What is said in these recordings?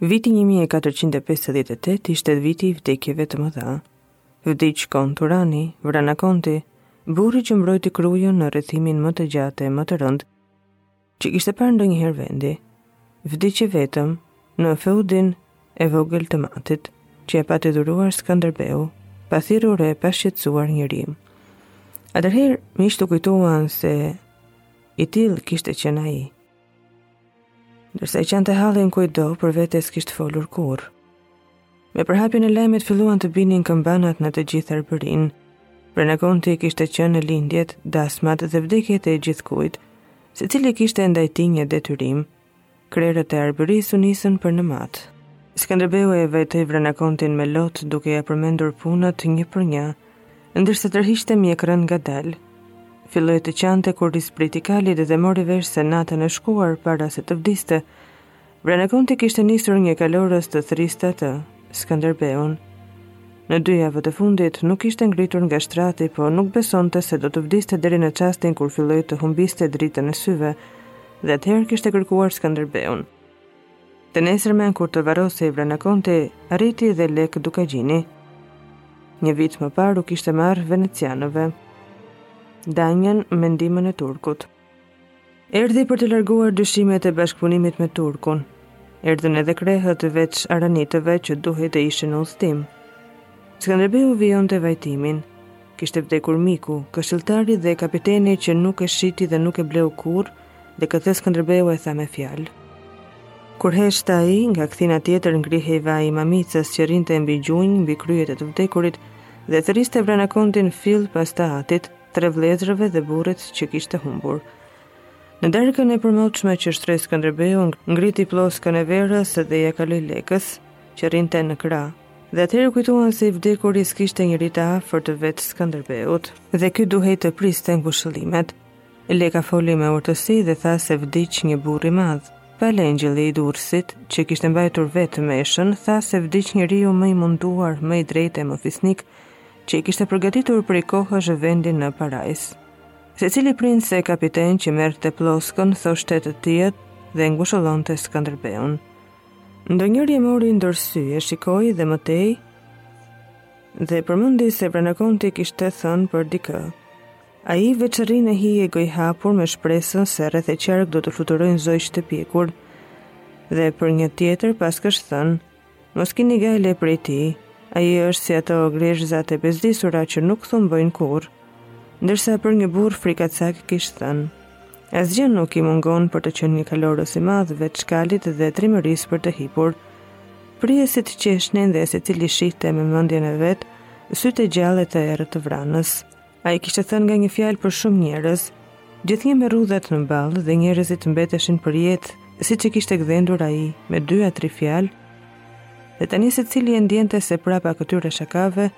Viti 1458 ishte viti i vdekjeve të mëdha. Vdiq Kont Turani, Vrana Konti, burri që mbrojti krujën në rrethimin më të gjatë e më të rëndë që kishte parë ndonjëherë vendi. Vdiq i vetëm në feudin e vogël të matit që e pati dhuruar Skënderbeu, pa thirrur e pa shqetësuar njeri. Atëherë, miqtë u kujtuan se I tillë kishte qenë ai. Ndërsa i qante hallin kujtdo, për vete s'kishte folur kurrë. Me përhapjen e lajmit filluan të binin këmbanat në të gjithë Arbërinë. Vranakonti kishte qenë në lindjet, dasmat dhe vdekjet e gjithkujt, secili kishte ndaj tij një detyrim, Krerët e Arbërisë u nisën për në mat. Skënderbeu e vajtoi Vranakontin me lot duke ia përmendur punët një për një, ndërsa tërhiqte mjekrën ngadalë. Filloi të qante kur i zbriti kalit dhe mori vesh se natën e shkuar para se të vdiste, Vranakonti kishte nisur një kalorës të thërriste atë, Skënderbeun. Në dy javët e fundit nuk ishte ngritur nga shtrati, po nuk besonte se do të vdiste deri në çastin kur filloi të humbiste dritën e syve. dhe atëherë kishte kërkuar Skënderbeun. Të nesërmen kur të varrosej Vranakonti, arriti dhe Lekë Dukagjini. Një vit më parë u kishte marrë venecianëve Danjën me ndihmën e turkut. Erdhi për të larguar dyshimet e bashkëpunimit me turkun. Erdhën edhe krerët veç Aranitëve që duhej të ishin në udhëtim. Skënderbeu vijonte vajtimin. Kishte vdekur miku, këshilltari dhe kapiteni që nuk e shiti dhe nuk e bleu kurrë, dhe këtë Skënderbeu e tha me fjalë. Kur heshtte ai, nga kthina tjetër ngrihej vaji i Mamicës që rrinte mbi gjunjë, mbi kryet e të vdekurit, dhe thërriste Vranakontin fill pas të atit, tre vëllezërve dhe burrit që kishte humbur. Në darkën e përmortshme që u shtrua, Skënderbeu ngriti ploskën e verës dhe ia kaloi Lekës, që rrinte në krah. Dhe atëherë kujtuan se i vdekuri s'kishte njeri të afërt veç Skënderbeut, dhe ky duhej të priste ngushëllimet. Leka foli me urtësi dhe tha se vdiq një burrë i madh. Pal Engjëlli i Durrësit, që kishte mbajtur vetë meshën, tha se vdiq njeriu më i munduar, më i drejtë e më fisnik, që i kishte përgatitur prej kohësh vendin në parajsë. Secili princ e kapiten që merrte ploskën, thoshte të tijat dhe ngushëllonte Skënderbeun. Ndonjëri e mori ndër sy, e shikoi dhe më tej dhe përmendi se Vranakonti kishte thënë për dikë. Ai veç rri në hije gojhapur me shpresën se rreth e qark do të fluturojnë zogj të pjekur. Dhe për një tjetër paskësh thënë, mos kini gajle prej tij, ai është si ato grethëzat e bezdisura që nuk thumbojnë kurrë. Ndërsa për një burrë frikacak kish thënë, Asgjë nuk i mungon për të qenë një kalorës i madh veç kalit dhe trimërisë për të hipur. Prijesit qeshnin dhe secili shihte me mendjen e vet, sytë e gjallë e të errët të Vranës. Ai kishte thënë nga një fjalë për shumë njerëz, gjithnjë me rrudhat në ballë dhe njerëzit mbeteshin për jetë, siç i kishte gdhendur ai me dy a tri fjalë, dhe tani secili e ndiente se prapa këtyre shakave,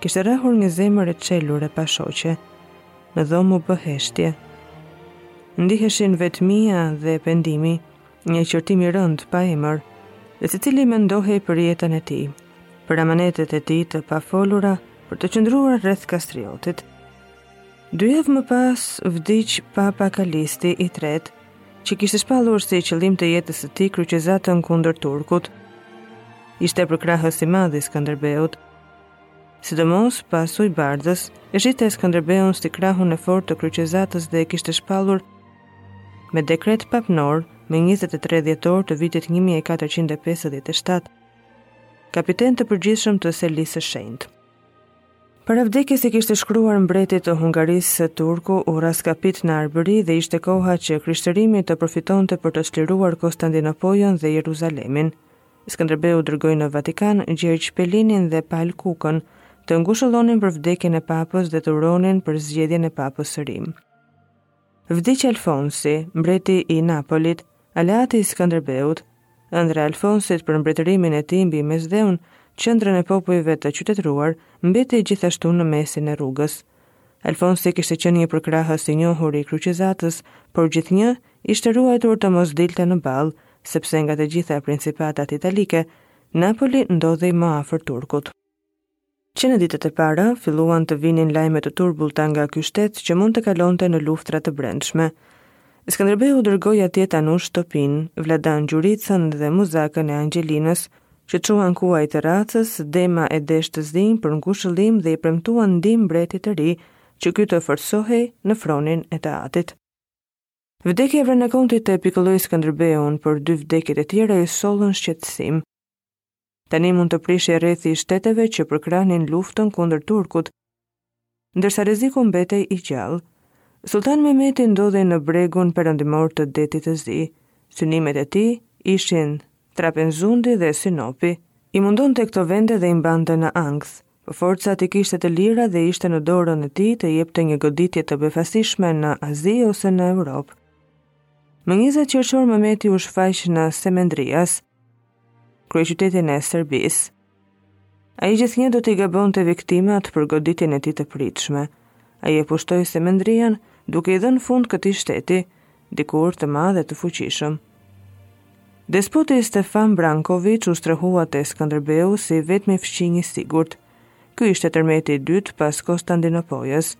Kishte rrahur një zemër e çelur e pashoqe. Në dhomë u bë heshtje. Ndiheshin vetmia dhe pendimi, një qërtim i rëndë pa emër, dhe secili mendohej për jetën e tij, për amanetet e tij të pafolura për të qëndruar rreth Kastriotit. Dy javë më pas vdiq Papa Kalisti i tretë, që kishte shpallur si qëllim të jetës së tij kryqëzatën kundër turkut. Ishte përkrahës i madh i Skënderbeut. Sidomos pas Ujëbardhës, e shihte Skënderbeun si krahun e fortë të kryqëzatës dhe e kishte shpallur me dekret papnor më 23 dhjetor të vitit 1457, kapiten të përgjithshëm të selisë së shenjtë. Para vdekjes i kishte shkruar mbretit të Hungarisë se turku u rraskapit në Arbëri dhe ishte koha që krishtërimi të përfitonte për të çliruar Konstantinopojën dhe Jeruzalemin. Skënderbeu dërgoi në Vatikan Gjergj Pelinin dhe Pal Kukën të ngushëllonin për vdekjen e papës dhe të uronin për zgjedhjen e papës së ri. Vdiq Alfonsi, mbreti i Napolit, aleati i Skënderbeut. Ëndrra e Alfonsit për mbretërimin e tij mbi Mesdheun, qendrën e popujve të qytetëruar, mbetej gjithashtu në mesin e rrugës. Alfonsi kishte qenë një përkrahës i njohur i kryqëzatës, por gjithnjë ishte ruajtur të mos dilte në ballë, sepse nga të gjitha principatat italike, Napoli ndodhej më afër turkut. Që në ditët e para, filluan të vinin lajme të turbullta nga ky shtet që mund të kalonte në luftra të brendshme. Skënderbeu dërgoi atje Tanush Topinë, Vladan Gjuricën dhe Muzakën e Angjelinës, që çuan kuaj të racës, dema e desh të zinj për ngushëllim dhe i premtuan ndihmë mbretit të ri, që ky të forcohej në fronin e të atit. Vdekja e Vranakontit e pikëlloi Skënderbeun, por dy vdekjet e tjera i sollën shqetësim. Tani mund të prishej rrethi i shteteve që përkrahnin luftën kundër turkut, ndërsa rreziku mbetej i gjallë. Sulltan Mehmeti ndodhej në bregun perëndimor të Detit të Zi. Synimet e tij ishin Trapenzundi dhe Sinopi. I mundonte këto vende dhe i mbante në ankth. Po forcat i kishte të lira dhe ishte në dorën e tij të jepte një goditje të befasishme në Azi ose në Europë. Më njëzet qershor Mehmeti u shfaq në Semendrias, kryeqytetin e Serbisë, ai gjithnjë do t'i gabonte viktimat për goditjen e tij të pritshme. Ai e pushtoi Semendrian duke i dhënë fund këtij shteti, dikur të madh e të fuqishëm. Despoti Stefan Brankoviç u strehua te Skënderbeu si i vetmi fqinj i sigurt. Ky ishte tërmeti i dytë pas Konstandinopojës.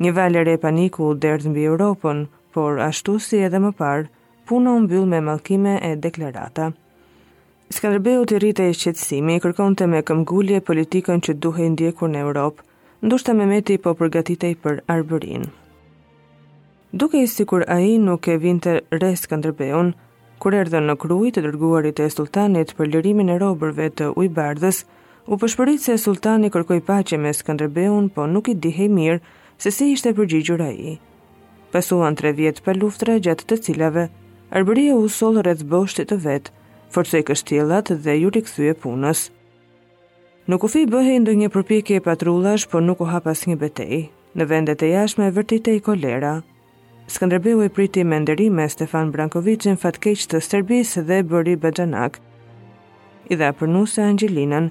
Një valë e re paniku u derdh mbi Europën, por ashtu si edhe më parë, Puna u mbyll me mallkime e deklarata. Skënderbeut i rritej shqetësimi, kërkonte me këmbgulje politikën që duhej ndjekur në Europë. Ndoshta Mehmeti po përgatitej për Arbërinë. Dukej sikur ai nuk e vinte re Skënderbeun, kur erdhën në Krujë të dërguarit e sultanit për lirimin e robërve të Ujëbardhës, u pëshpërit se sultani kërkoi paqe me Skënderbeun, po nuk dihej mirë se si ishte përgjigjur ai. Pasuan tre vjet pa luftëra gjatë të cilave Arbëria u soll rreth boshtit të vet, forcoi kështjellat dhe iu rikthye punës. Në kufi bëhej ndonjë përpjekje patrullash, por nuk u hap asnjë betejë. Në vendet e jashtme vërtitej kolera. Skënderbeu e priti me nderime Stefan Brankoviçin fatkeq të Serbisë dhe e bëri baxhanak. I dha për nuse Angjelinën,